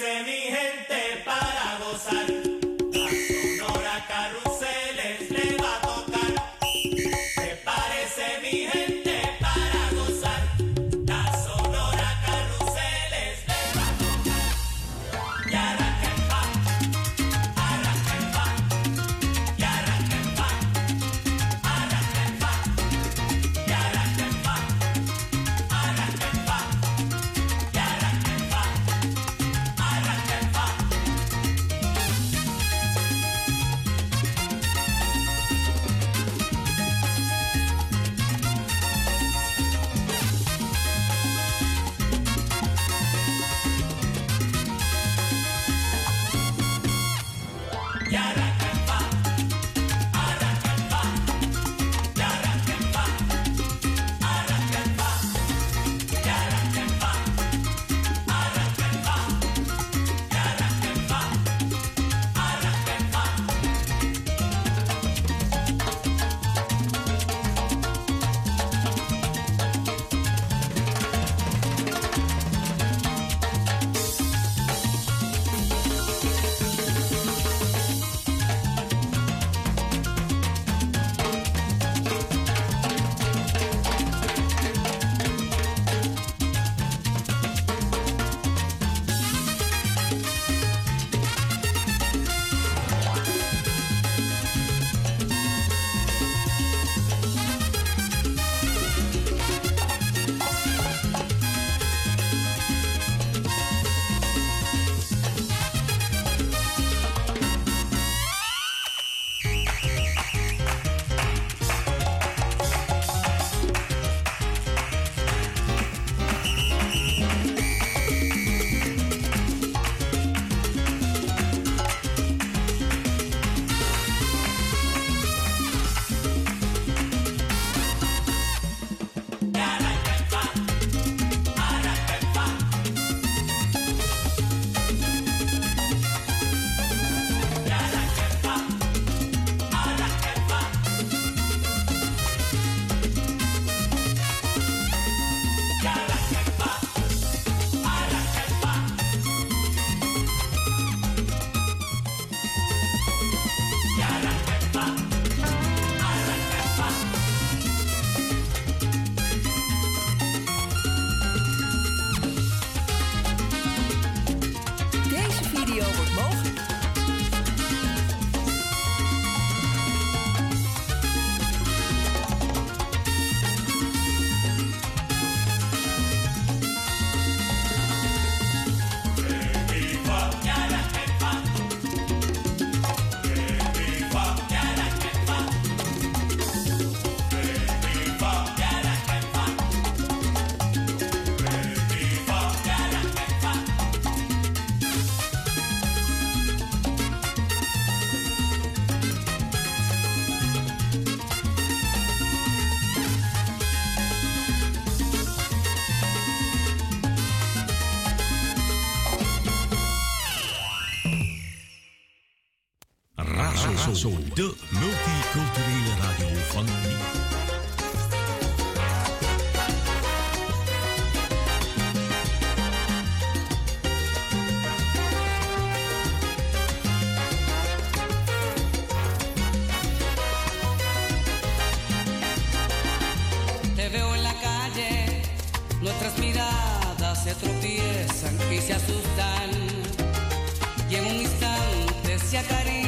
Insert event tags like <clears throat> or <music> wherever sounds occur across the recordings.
mi gente para gozar. de multiculturele radio van Nieuw. Nuestras miradas se tropiezan y se asustan y en un instante se acaricia.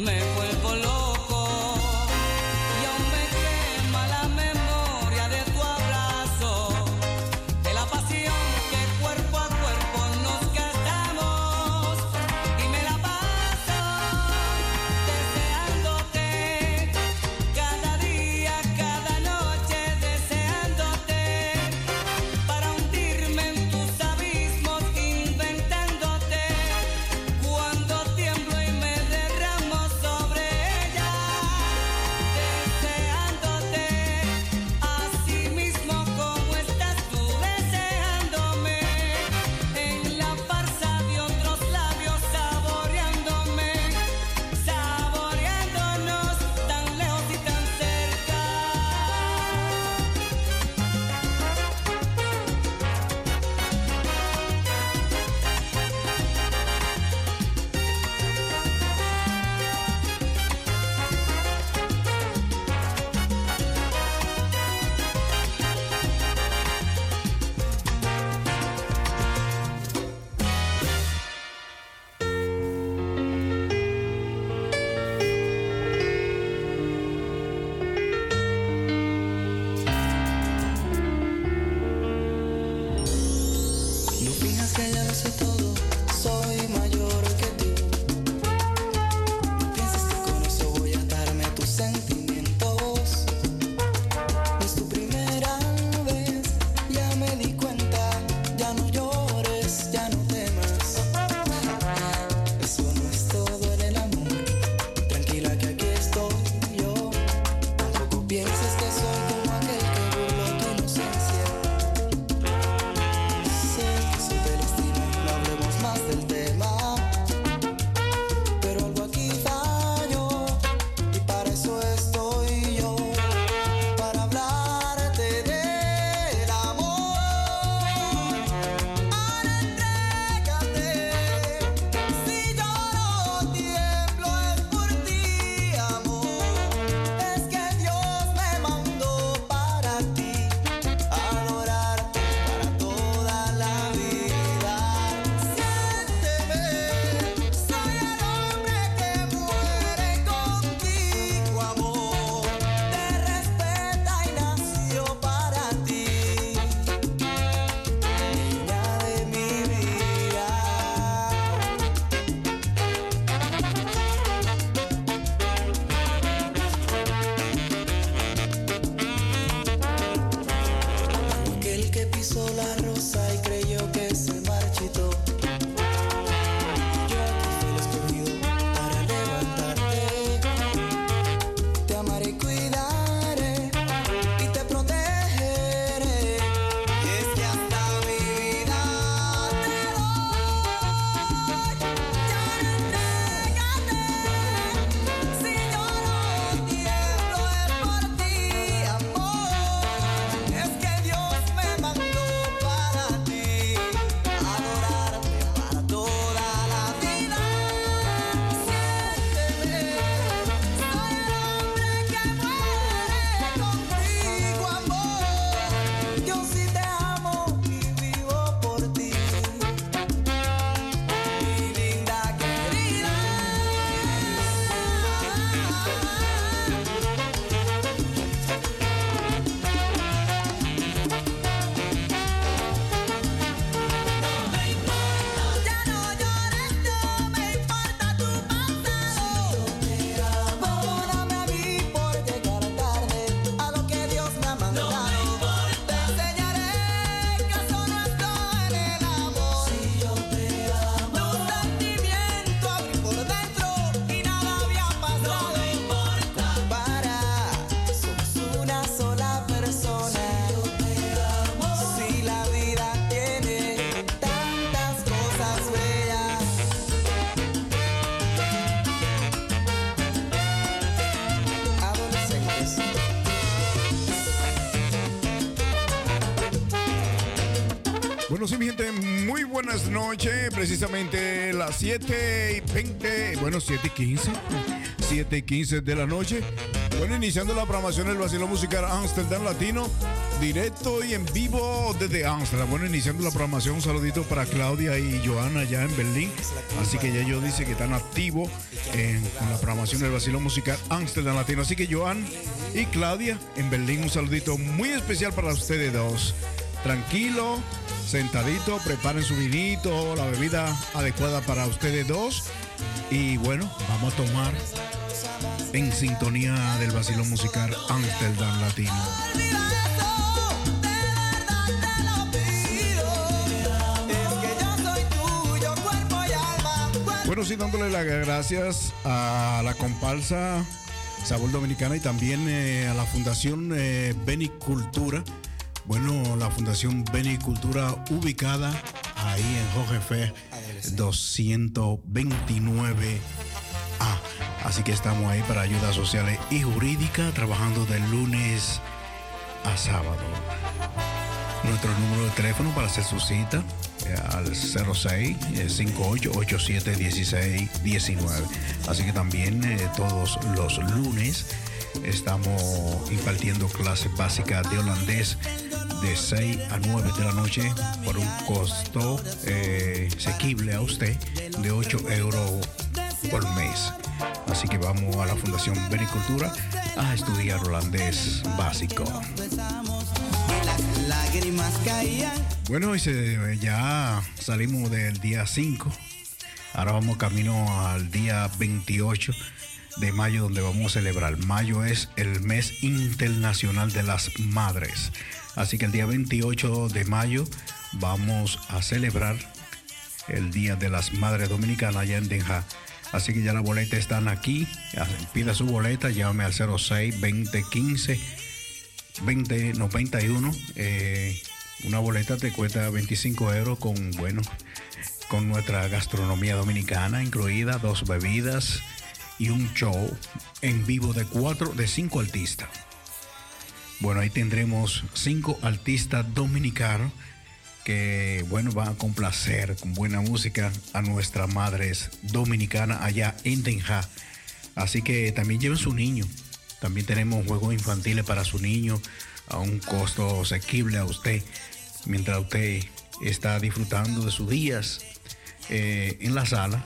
Man. Buenas noches. Precisamente las 7 y 20, bueno, 7 y 15, 7 y 15 de la noche. Bueno, iniciando la programación del vacilo musical Amsterdam Latino, directo y en vivo desde Amsterdam. Bueno, iniciando la programación, un saludito para Claudia y Joana allá en Berlín. Así que ya yo dice que están activos en, la programación del vacilo musical Amsterdam Latino. Así que Joan y Claudia en Berlín, un saludito muy especial para ustedes dos. Tranquilo, sentadito, preparen su vinito, la bebida adecuada para ustedes dos. Y bueno, vamos a tomar en sintonía del vacilo musical Amsterdam Latino. Bueno, sí, dándole las gracias a la comparsa Sabor Dominicana y también eh, a la Fundación eh, Benicultura. Bueno, la Fundación Benicultura ubicada ahí en Jorge Fe 229A. Así que estamos ahí para ayudas sociales y jurídicas, trabajando de lunes a sábado. Nuestro número de teléfono para hacer su cita al 06 5887 1619. Así que también eh, todos los lunes estamos impartiendo clases básicas de holandés de 6 a 9 de la noche por un costo eh, asequible a usted de 8 euros por mes. Así que vamos a la Fundación Benicultura a estudiar holandés básico. Bueno, ya salimos del día 5. Ahora vamos camino al día 28 de mayo, donde vamos a celebrar. Mayo es el mes internacional de las madres. Así que el día 28 de mayo vamos a celebrar el Día de las Madres Dominicanas allá en Denja. Así que ya las boletas están aquí. Pida su boleta, llame al 06 2015 2091. Eh, una boleta te cuesta 25 euros con, bueno, con nuestra gastronomía dominicana incluida, dos bebidas y un show en vivo de cuatro, de cinco artistas. Bueno, ahí tendremos cinco artistas dominicanos que, bueno, van a complacer con buena música a nuestras madres dominicanas allá en Denja. Así que también lleven su niño. También tenemos juegos infantiles para su niño a un costo asequible a usted, mientras usted está disfrutando de sus días eh, en la sala.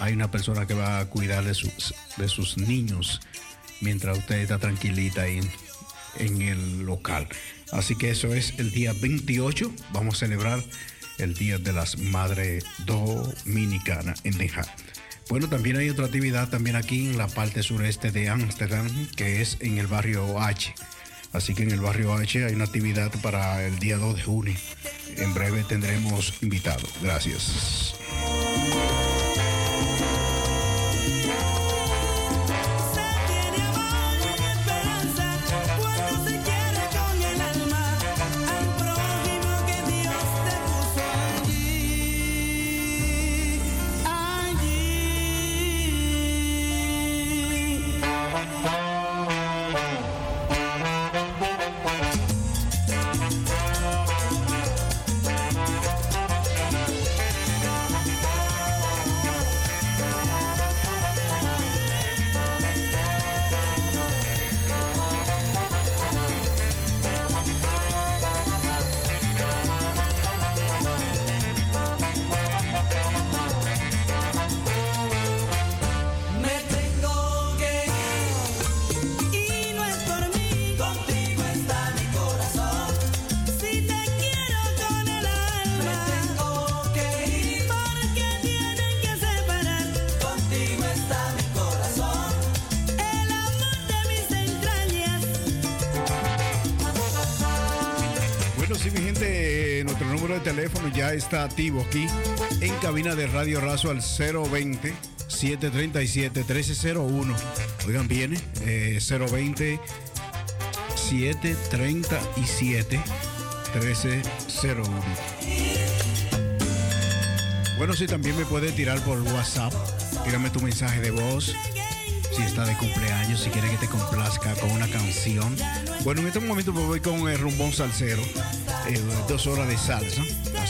Hay una persona que va a cuidar de sus, de sus niños mientras usted está tranquilita ahí en, el local. Así que eso es el día 28. Vamos a celebrar el Día de las Madres Dominicanas en Deja. Bueno, también hay otra actividad también aquí en la parte sureste de Ámsterdam, que es en el barrio H. Así que en el barrio H hay una actividad para el día 2 de junio. En breve tendremos invitados. Gracias. Activo aquí en cabina de Radio Razo al 020 737 1301. Oigan bien, eh, 020 737 1301. Bueno, sí, también me puede tirar por WhatsApp. Tírame tu mensaje de voz. Si está de cumpleaños, si quiere que te complazca con una canción. Bueno, en este momento me voy con el rumbón salsero. eh, dos horas de salsa.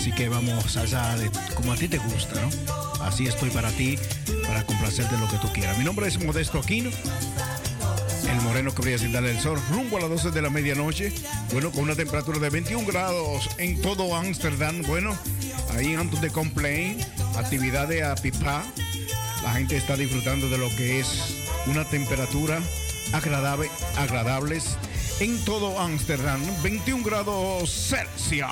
Así que vamos, salsa de, como a ti te gusta, ¿no? Así estoy para ti, para complacerte lo que tú quieras. Mi nombre es Modesto Aquino. El moreno que brilla sin darle el sol, rumbo a las 12 de la medianoche. Bueno, con una temperatura de 21 grados en todo Ámsterdam. Bueno, ahí Anton de Complain, actividades a pipa. La gente está disfrutando de lo que es una temperatura agradable, agradables en todo Ámsterdam. 21 grados Celsius.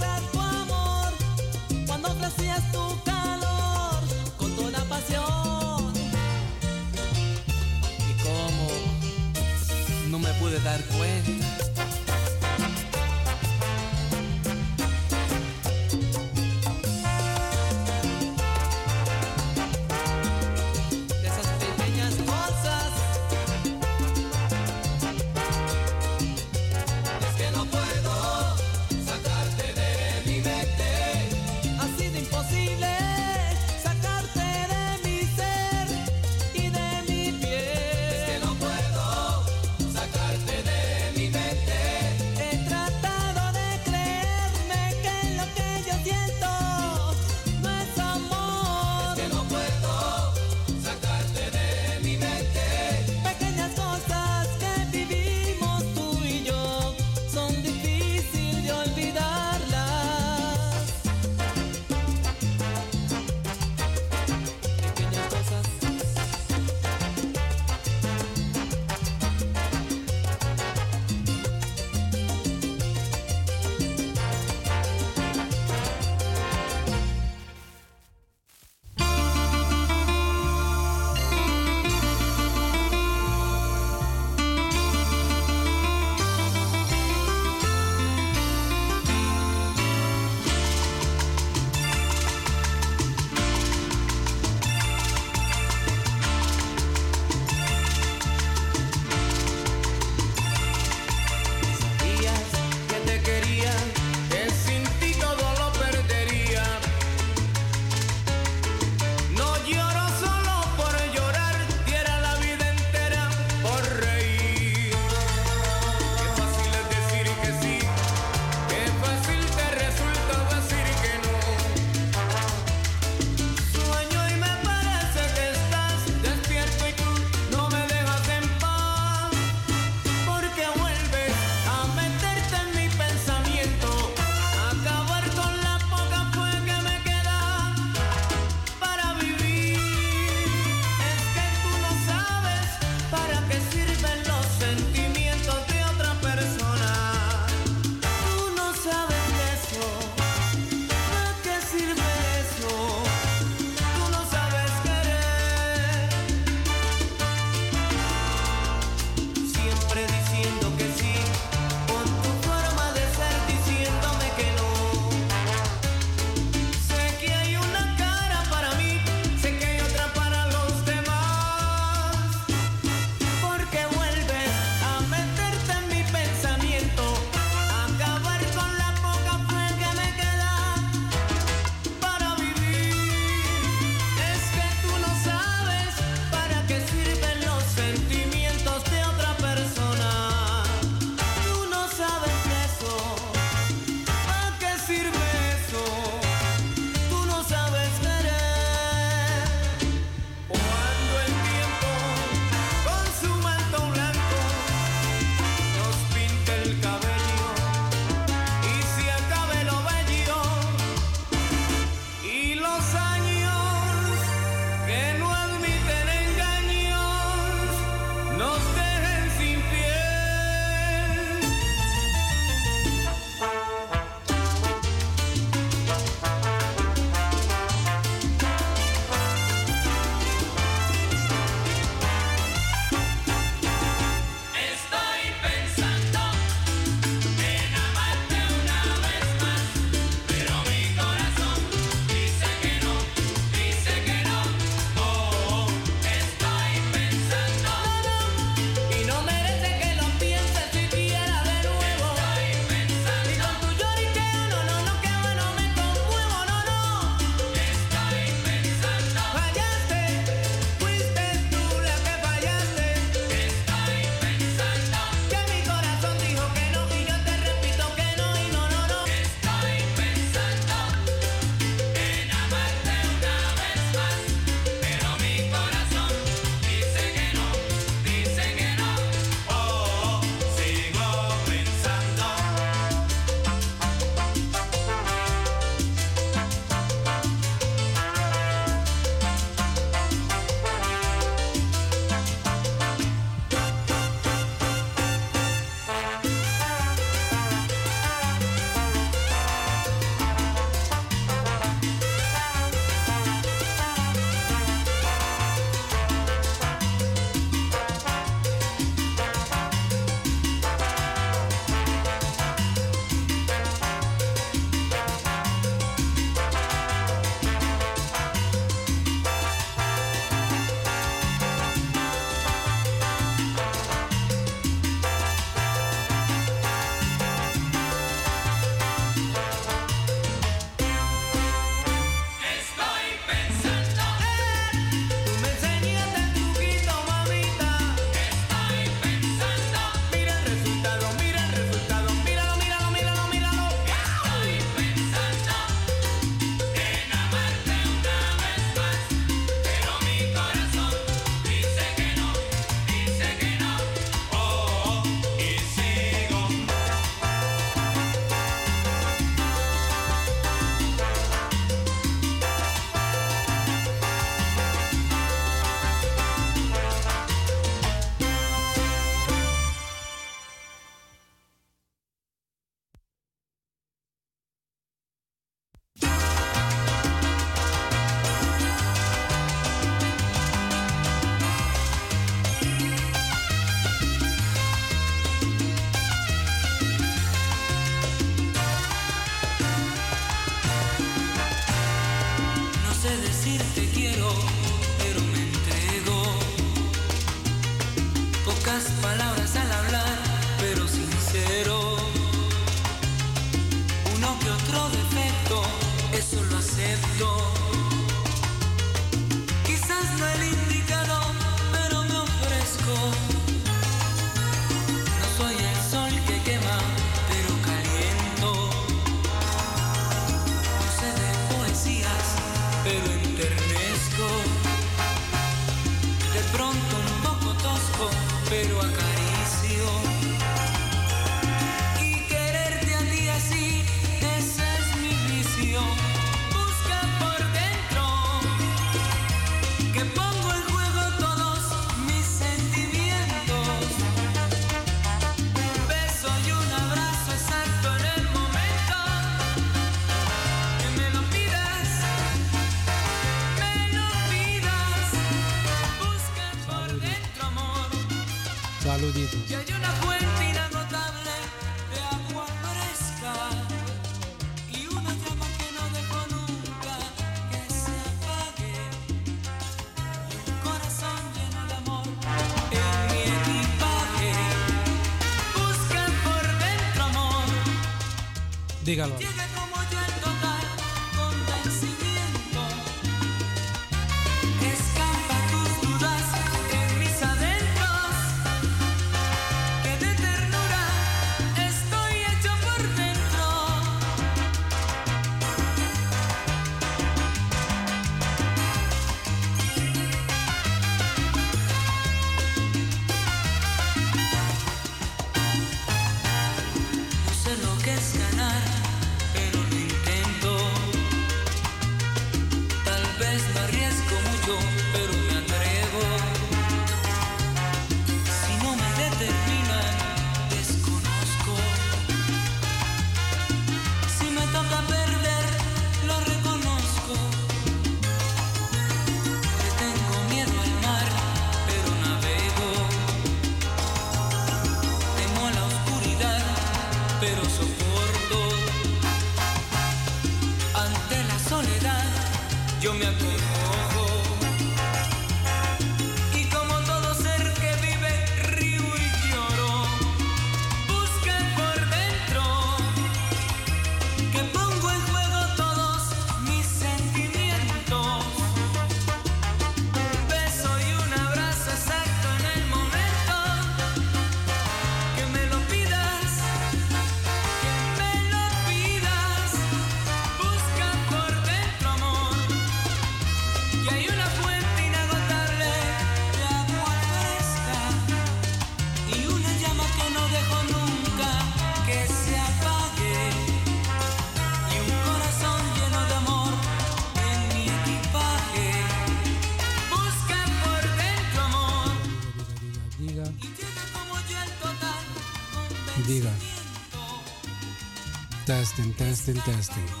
testing, testing.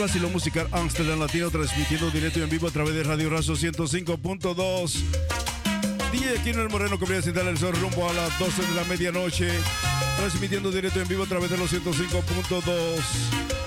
Vacilón Musical Amsterdam Latino transmitiendo directo y en vivo a través de Radio Razo 105.2. DJ Aquino El Moreno comienza a instalar el sol rumbo a las 12 de la medianoche. Transmitiendo directo y en vivo a través de los 105.2.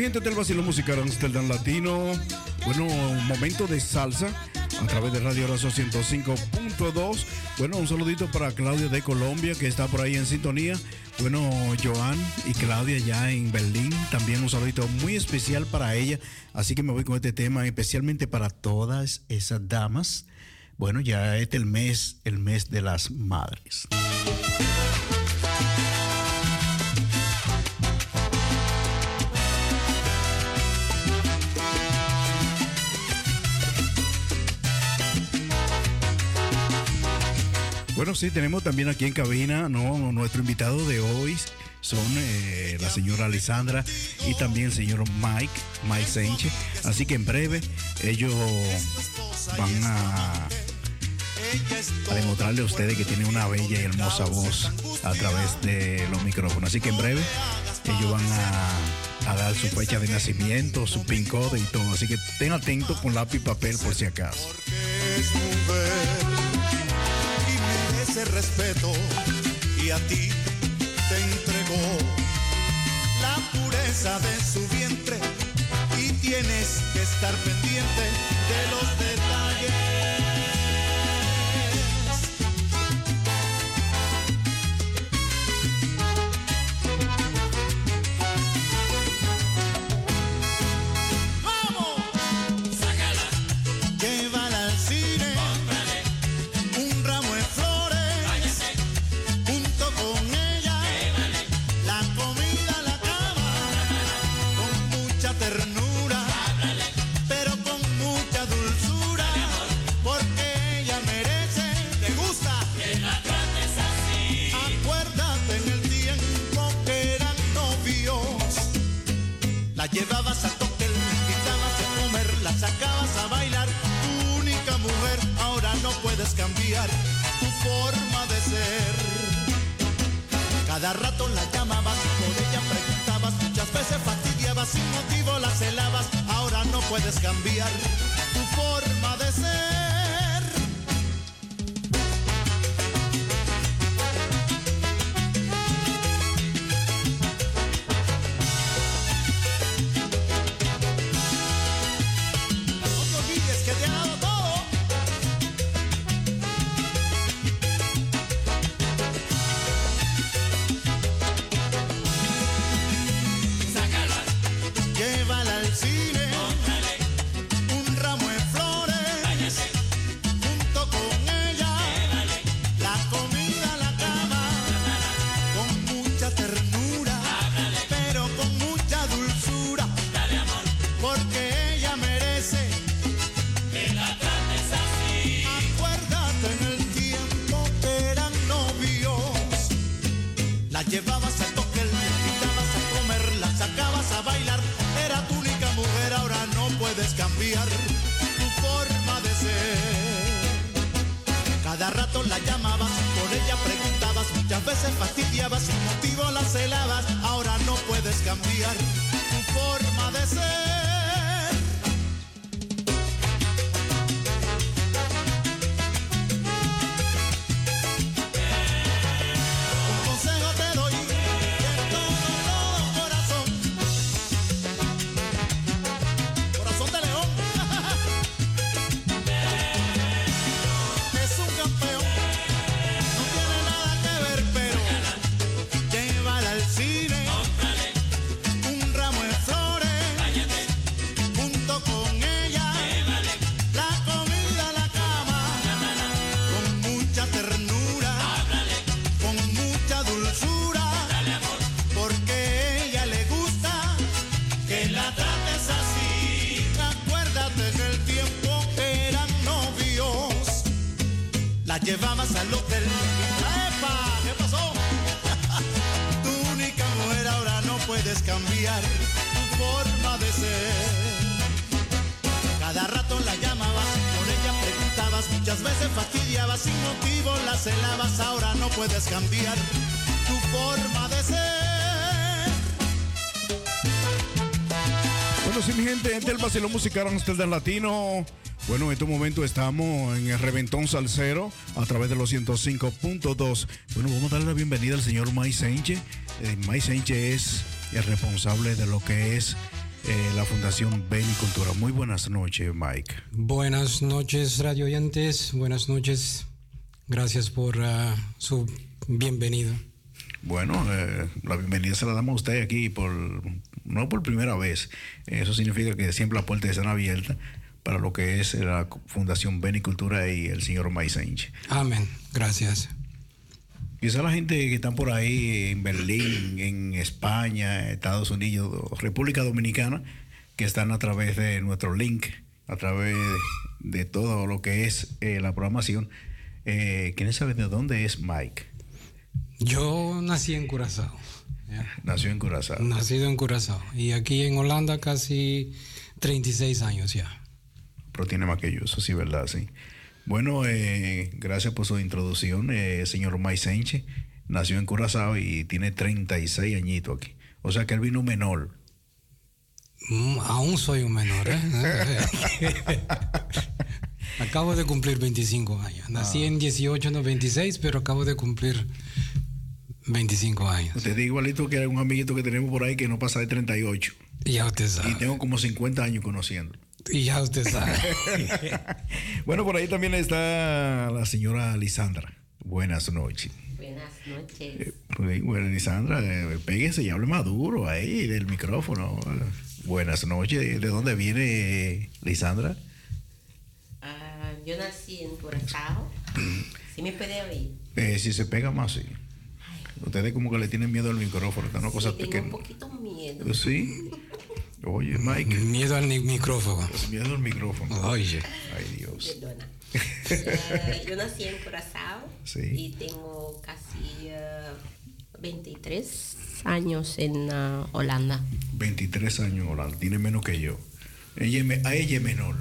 mi gente del Vacilo Musical Amsterdam Latino. Bueno, un momento de salsa a través de Radio Razo 105.2. Bueno, un saludito para Claudia de Colombia que está por ahí en sintonía. Bueno, Joan y Claudia ya en Berlín. También un saludito muy especial para ella. Así que me voy con este tema especialmente para todas esas damas. Bueno, ya este es el mes, el mes de las madres. Bueno, sí, tenemos también aquí en cabina. Nuestro invitado de hoy son eh, la señora Alessandra y también el señor Mike, Mike Sánchez. Así que en breve ellos van a, demostrarle a ustedes que tienen una bella y hermosa voz a través de los micrófonos. Así que en breve ellos van a, a dar su fecha de nacimiento, su pin code y todo. Así que estén atentos con lápiz y papel por si acaso. Respeto y a ti te entregó la pureza de su vientre y tienes que estar pendiente de los detalles. Sin motivo la celabas, ahora no puedes cambiar tu forma de ser. Llevabas al hotel. ¡Epa! ¿Qué pasó? <laughs> tu única mujer ahora no puedes cambiar tu forma de ser. Cada rato la llamabas, por ella preguntabas, muchas veces fastidiabas, sin motivo la celabas, ahora no puedes cambiar tu forma de ser. Bueno, sí, mi gente, este es el vacilón musical Amsterdam Latino. Bueno, en este momento estamos en el Reventón Salcero a través de los 105.2. Bueno, vamos a darle la bienvenida al señor May Sánchez. Eh, May Sánchez es el responsable de lo que es eh, la Fundación Benicultura. Muy buenas noches, Mike. Buenas noches, radio oyentes. Buenas noches. Gracias por ah, su bienvenido. Bueno, eh, la bienvenida se la damos a usted aquí por no por primera vez. Eso significa que siempre las puertas están abiertas para lo que es la Fundación Benicultura y el señor May Sánchez. Amén. Gracias. Quizá la gente que están por ahí en Berlín, en España, Estados Unidos, República Dominicana, que están a través de nuestro link, a través de todo lo que es eh, la programación. Eh, ¿Quieren saber de dónde es Mike? Yo nací en Curazao. ya. Nació en Curazao. Nacido en Curazao. Y aquí en Holanda casi 36 años ya. Pero tiene más que yo, eso sí, ¿verdad? Sí. Bueno, eh, gracias por su introducción, eh, señor Mike Sánchez. Nació en Curazao y tiene 36 añitos aquí. O sea que él vino menor. Mm, aún soy un menor. ¿eh? <laughs> <laughs> acabo de cumplir 25 años. Nací en 18, no 26, pero acabo de cumplir 25 años. Usted es igualito que un amiguito que tenemos por ahí que no pasa de 38. Y ya usted Y sabe. tengo como 50 años conociendo. Y ya usted sabe. Bueno, por ahí también está la señora Lisandra. Buenas noches. Buenas noches. Eh, pues, Bueno, Lisandra, eh, péguese y hable más duro ahí del micrófono. Buenas noches. ¿De dónde viene Lisandra? Ah, yo nací en Curazao. <clears throat> ¿Sí me puede oír? Eh, si se pega más, sí. Ustedes como que le tienen miedo al micrófono, está una cosa Sí, tengo un poquito miedo. Sí. <laughs> Oye, Mike, Miedo al ni- micrófono. pues miedo al micrófono. Oye. Ay, Dios. Perdona. <laughs> Eh, yo nací en Curazao Sí. y tengo casi eh, 23 años en ah, Holanda. 23 años, Holanda. Tiene menos que yo. Ella, a ella es menor.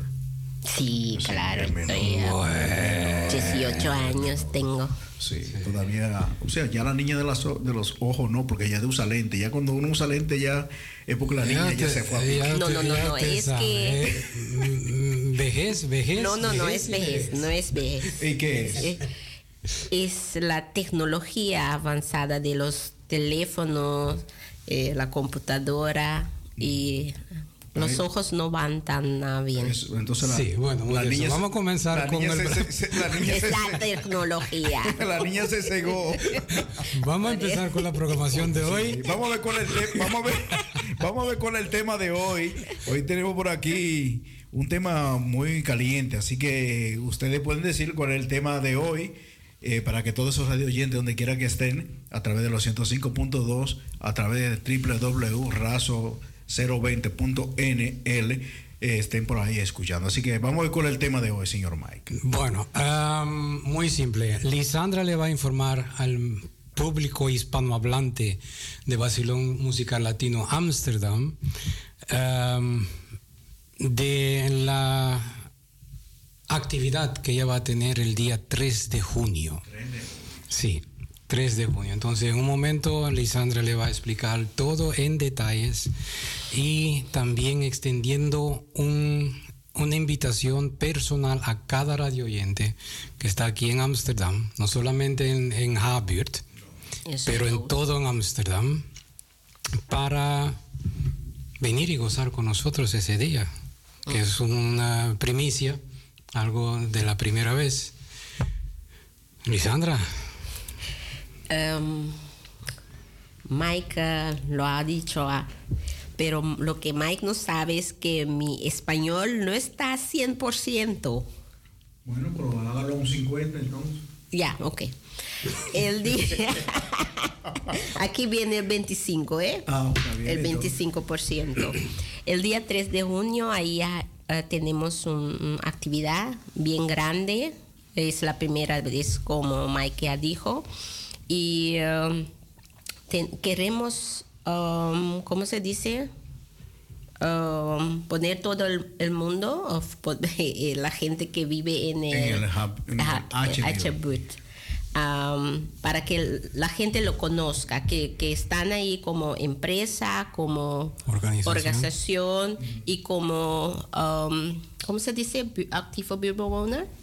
Sí, claro, a 18 años tengo. Sí, todavía, o sea, ya la niña de, las, o- de los ojos no, porque ya de usa lente. Ya cuando uno usa lente ya es porque la niña ya, se fue a ya No, no, no, no, es sabe, que- eh, mm, Vejez, vejez. No, no, no es vejez, no es vejez. ¿Y qué es? Eh, Es la tecnología avanzada de los teléfonos, eh, la computadora y los ojos no van tan bien. Entonces sí, bueno, vamos a comenzar con el... La tecnología. <laughs> la niña se cegó. vamos a empezar con la programación de hoy. Vamos a ver con el vamos a ver, vamos a ver con el tema de hoy. Hoy tenemos por aquí un tema muy caliente, así que ustedes pueden decir cuál es el tema de hoy. Eh, para que todos esos radio oyentes, donde quiera que estén, a través de los 105.2, a través de www.raso.com 020.nl eh, estén por ahí escuchando. Así que vamos a ver cuál es el tema de hoy, señor Mike. Bueno, muy simple. Lisandra le va a informar al público hispanohablante de Basilón Musical Latino Ámsterdam de la actividad que ella va a tener el día 3 de junio. Sí, 3 de junio. Entonces, en un momento, Lisandra le va a explicar todo en detalles y también extendiendo un- una invitación personal a cada radio oyente que está aquí en Ámsterdam, no solamente en, en Habuurt, Eso pero en todo en Ámsterdam, para venir y gozar con nosotros ese día, que es una primicia, algo de la primera vez. Lisandra, Em, Mike eh, lo ha dicho, ah, pero lo que Mike no sabe es que mi español no está 100%. Bueno, pero hágalo un 50 entonces. Ya, ok. El día. <laughs> Aquí viene el 25, ¿eh? Ah, está bien, el entonces. 25%. El día 3 de junio, ahí ah, ah, tenemos una actividad bien grande. Es la primera vez, como Mike ya dijo. Y um, queremos, um, ¿cómo se dice? Um, poner todo el, el mundo, of- <laughs> eh, la gente que vive en el, En el hub- en el um, para que la gente lo conozca, que, que están ahí como empresa, como Organización. organización y como, um, ¿cómo se dice? Activo Bewoner. mm,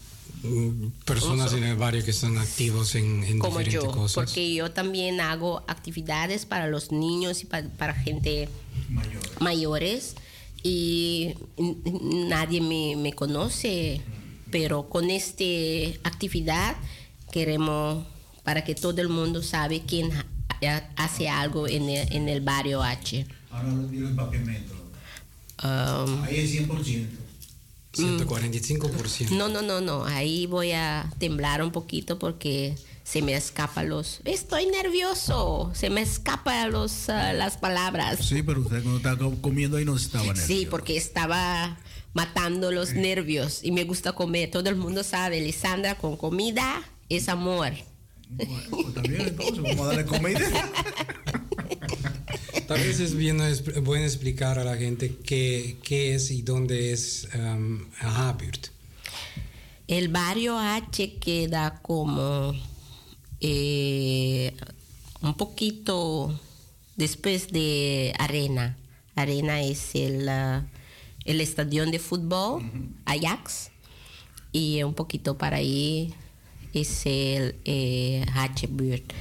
personas en el barrio que están activos en, en Como diferentes yo, cosas. porque yo también hago actividades para los niños y pa- para, gente mayores y nadie me, me conoce, pero con esta actividad queremos para que todo el mundo sabe quién ha- hace algo en el, en el barrio H. Ahora lo tiro en papiamento. Um, Ahí es 100%. 145%. no, no, no, no, ahí voy a temblar un poquito porque se me escapa los... Estoy nervioso, se me escapa los, ah, las palabras. Sí, pero usted cuando estaba co- comiendo ahí no estaba nervioso. Sí, porque estaba matando los nervios y me gusta comer. Todo el mundo sabe, Lisandra, con comida es amor. Bueno, pues bien, entonces vamos a darle comida. <laughs> <laughs> Tal vez es bien bueno explicar a la gente qué, qué es y dónde es um. El barrio H queda como eh, un poquito después de Arena. Arena es el, ah, el estadio de fútbol, Ajax, y un poquito para ahí es el eh, H-Buurt.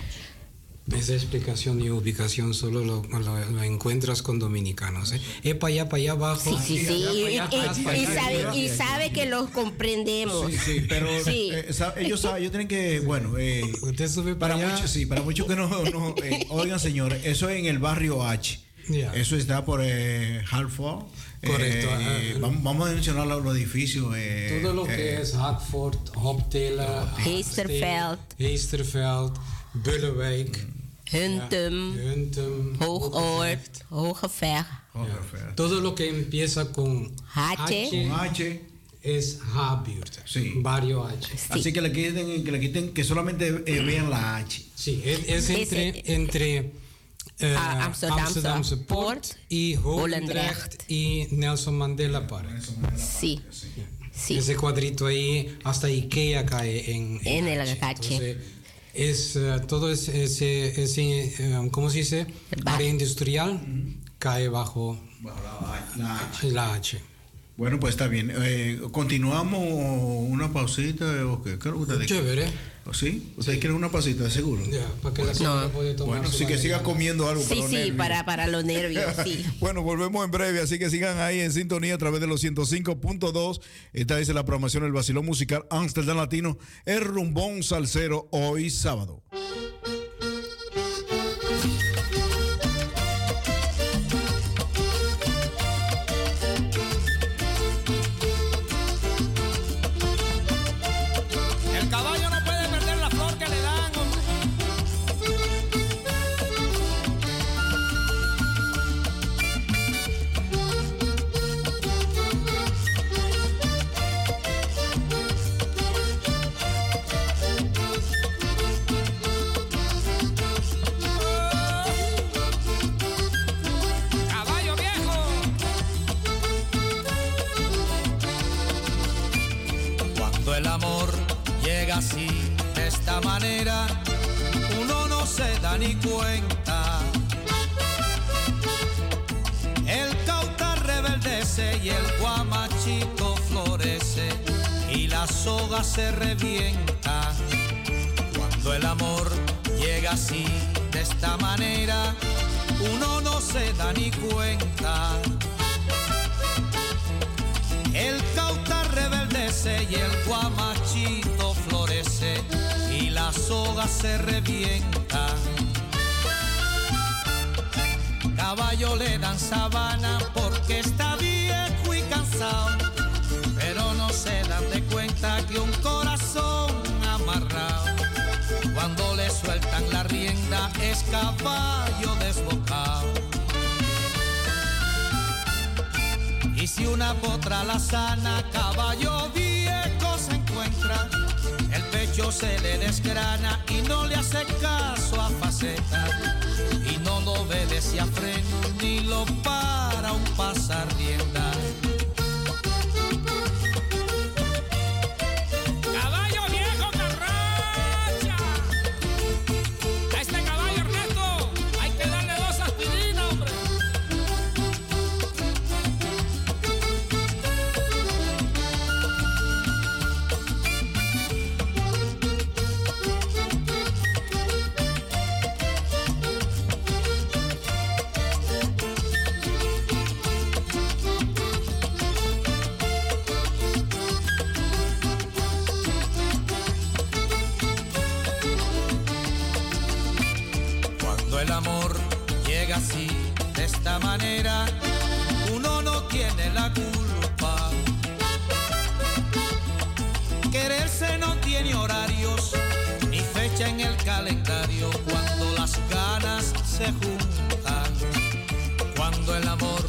Esa explicación y ubicación solo lo, lo- lo encuentras con dominicanos. ¿eh? Es para allá, para allá abajo. Sí, sí, sí. Y, allá, sabe, y sabe que los comprendemos. Sí, sí, pero Sí. eh, sa- ellos saben, ellos tienen que, bueno, eh, Usted sube para para muchos, sí, para muchos que no, no eh, oigan, señores, eso es en el barrio H. Ya. Eso está por eh, Halford. Correcto, Eh, eh, vamos, vamos a mencionar los, los edificios. eh, Todo lo eh, que es Hackford, Hoptela, Heisterveld. Heisterveld, Bullewijk, Huntem, Huntem, Hoogoord, Hogevecht, Hogerveld. Todo lo que empieza con H. H. es Habuurt. Sí. Barrio H. Así que le quiten, que le quiten, que solamente eh, vean la H. Sí, es, es entre, Ese- entre eh, Amsterdamse Amsterdamse Poort Poort, y Holendrecht. Y Nelson Mandela Park. Sí. Sí. Ese cuadrito ahí, hasta Ikea cae en, En el agache. Entonces, es, eh, todo es- ese, ese eh, ¿cómo se dice? Área industrial cae bajo la H. Bueno, pues está bien. Eh, ¿Continuamos una pausita o qué? ¿Qué es lo que ustedes quieren? Chévere. ¿O ¿Sí? ¿Ustedes quieren una pasita, seguro? Ya, para que la señora pueda tomar Bueno, sí que siga comiendo algo para Sí, los sí, nervios. para, para los nervios, sí. <laughs> bueno, volvemos en breve, así que sigan ahí en sintonía a través de los 105.2. Esta es la programación del Basilón Musical Amsterdam Latino, el rumbón salsero hoy sábado. Ni cuenta. El cauta rebeldece y el guamachito florece y la soga se revienta. Cuando el amor llega así, de esta manera, uno no se da ni cuenta. El cauta rebeldece y el guamachito florece soga se revienta. Caballo le dan sabana porque está viejo y cansado, pero no se dan de cuenta que un corazón amarrado, cuando le sueltan la rienda es caballo desbocado. Y si una potra la sana, caballo viejo se encuentra, pecho se le desgrana y no le hace caso a faceta. Y no lo obedece a freno ni lo para un pasar rienda. Calendario, cuando las ganas se juntan. Cuando el amor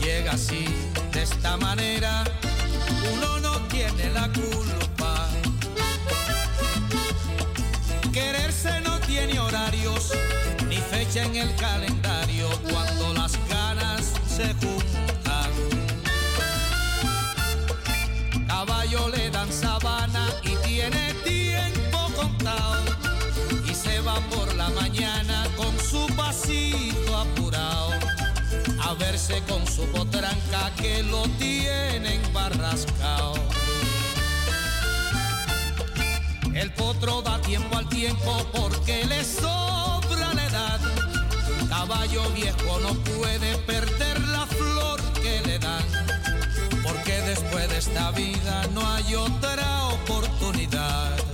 llega así, de esta manera, uno no tiene la culpa. Quererse no tiene horarios ni fecha en el calendario cuando las ganas se juntan. Con su pasito apurado a verse con su potranca que lo tienen barrascao. El potro da tiempo al tiempo porque le sobra la edad. Caballo viejo no puede perder la flor que le dan. Porque después de esta vida no hay otra oportunidad.